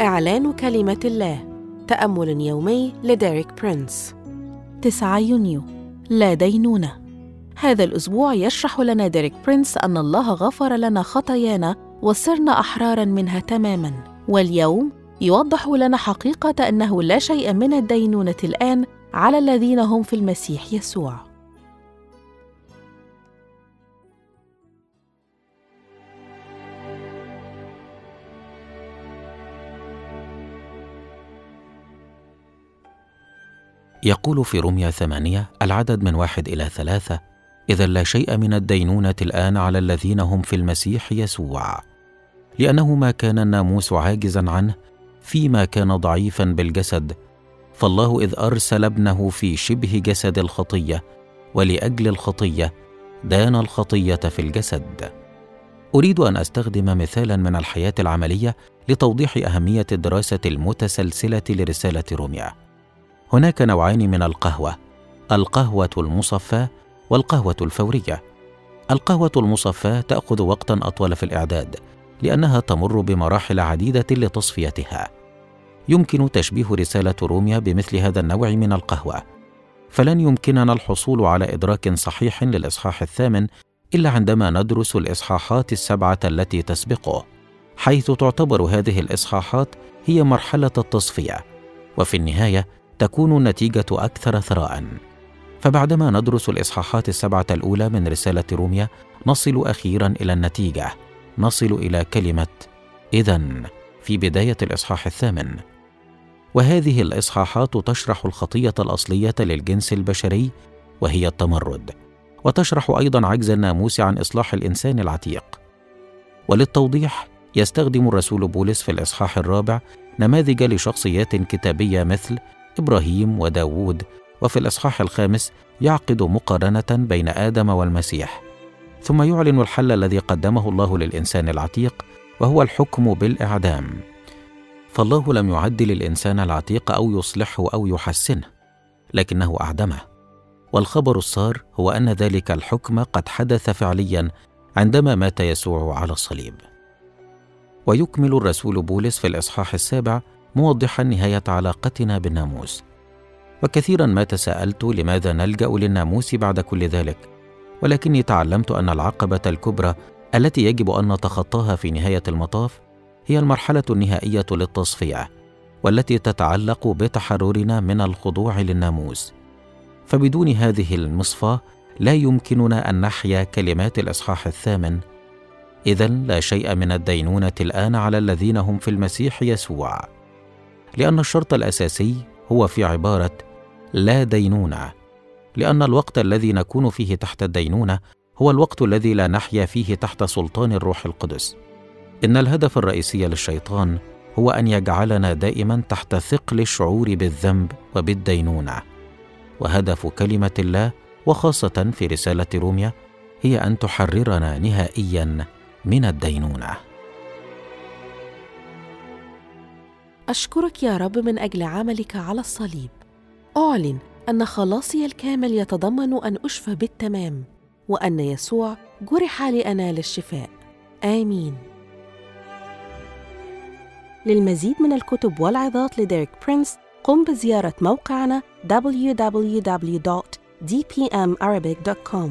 إعلان كلمة الله تأمل يومي لديريك برينس. 9 يونيو. لا دينونة. هذا الأسبوع يشرح لنا ديريك برينس أن الله غفر لنا خطايانا وصرنا أحرارا منها تماما. واليوم يوضح لنا حقيقة أنه لا شيء من الدينونة الآن على الذين هم في المسيح يسوع. يقول في رمية ثمانية العدد من واحد إلى ثلاثة إذا لا شيء من الدينونة الآن على الذين هم في المسيح يسوع. لأنه ما كان الناموس عاجزا عنه فيما كان ضعيفا بالجسد فالله إذ أرسل ابنه في شبه جسد الخطية ولأجل الخطية دان الخطية في الجسد. أريد أن أستخدم مثالا من الحياة العملية لتوضيح أهمية الدراسة المتسلسلة لرسالة روميا هناك نوعان من القهوة القهوة المصفاة والقهوة الفورية. القهوة المصفاة تأخذ وقتا أطول في الإعداد لأنها تمر بمراحل عديدة لتصفيتها. يمكن تشبيه رسالة روميا بمثل هذا النوع من القهوة. فلن يمكننا الحصول على إدراك صحيح للإصحاح الثامن إلا عندما ندرس الإصحاحات السبعة التي تسبقه حيث تعتبر هذه الإصحاحات هي مرحلة التصفية. وفي النهاية تكون النتيجة أكثر ثراء. فبعدما ندرس الإصحاحات السبعة الأولى من رسالة روميا نصل أخيرا إلى النتيجة. نصل إلى كلمة إذا في بداية الإصحاح الثامن. وهذه الإصحاحات تشرح الخطية الأصلية للجنس البشري وهي التمرد. وتشرح أيضا عجز الناموس عن إصلاح الإنسان العتيق. وللتوضيح يستخدم الرسول بولس في الإصحاح الرابع نماذج لشخصيات كتابية مثل إبراهيم وداوود وفي الإصحاح الخامس يعقد مقارنة بين آدم والمسيح. ثم يعلن الحل الذي قدمه الله للإنسان العتيق وهو الحكم بالإعدام. فالله لم يعدل الإنسان العتيق أو يصلحه أو يحسنه لكنه أعدمه. والخبر السار هو أن ذلك الحكم قد حدث فعليا عندما مات يسوع على الصليب. ويكمل الرسول بولس في الإصحاح السابع موضحا نهاية علاقتنا بالناموس. وكثيرا ما تساءلت لماذا نلجأ للناموس بعد كل ذلك ولكني تعلمت أن العقبة الكبرى التي يجب أن نتخطاها في نهاية المطاف هي المرحلة النهائية للتصفية والتي تتعلق بتحررنا من الخضوع للناموس. فبدون هذه المصفاه لا يمكننا أن نحيا كلمات الإصحاح الثامن اذا لا شيء من الدينونة الآن على الذين هم في المسيح يسوع. لأن الشرط الأساسي هو في عبارة لا دينونة لأن الوقت الذي نكون فيه تحت الدينونة هو الوقت الذي لا نحيا فيه تحت سلطان الروح القدس. إن الهدف الرئيسي للشيطان هو أن يجعلنا دائما تحت ثقل الشعور بالذنب وبالدينونة. وهدف كلمة الله وخاصة في رسالة روميا هي أن تحررنا نهائيا من الدينونة. أشكرك يا رب من أجل عملك على الصليب. أعلن أن خلاصي الكامل يتضمن أن أشفى بالتمام وأن يسوع جرح لأنال الشفاء. آمين. للمزيد من الكتب والعظات لديريك برينس قم بزيارة موقعنا www.dpmarabic.com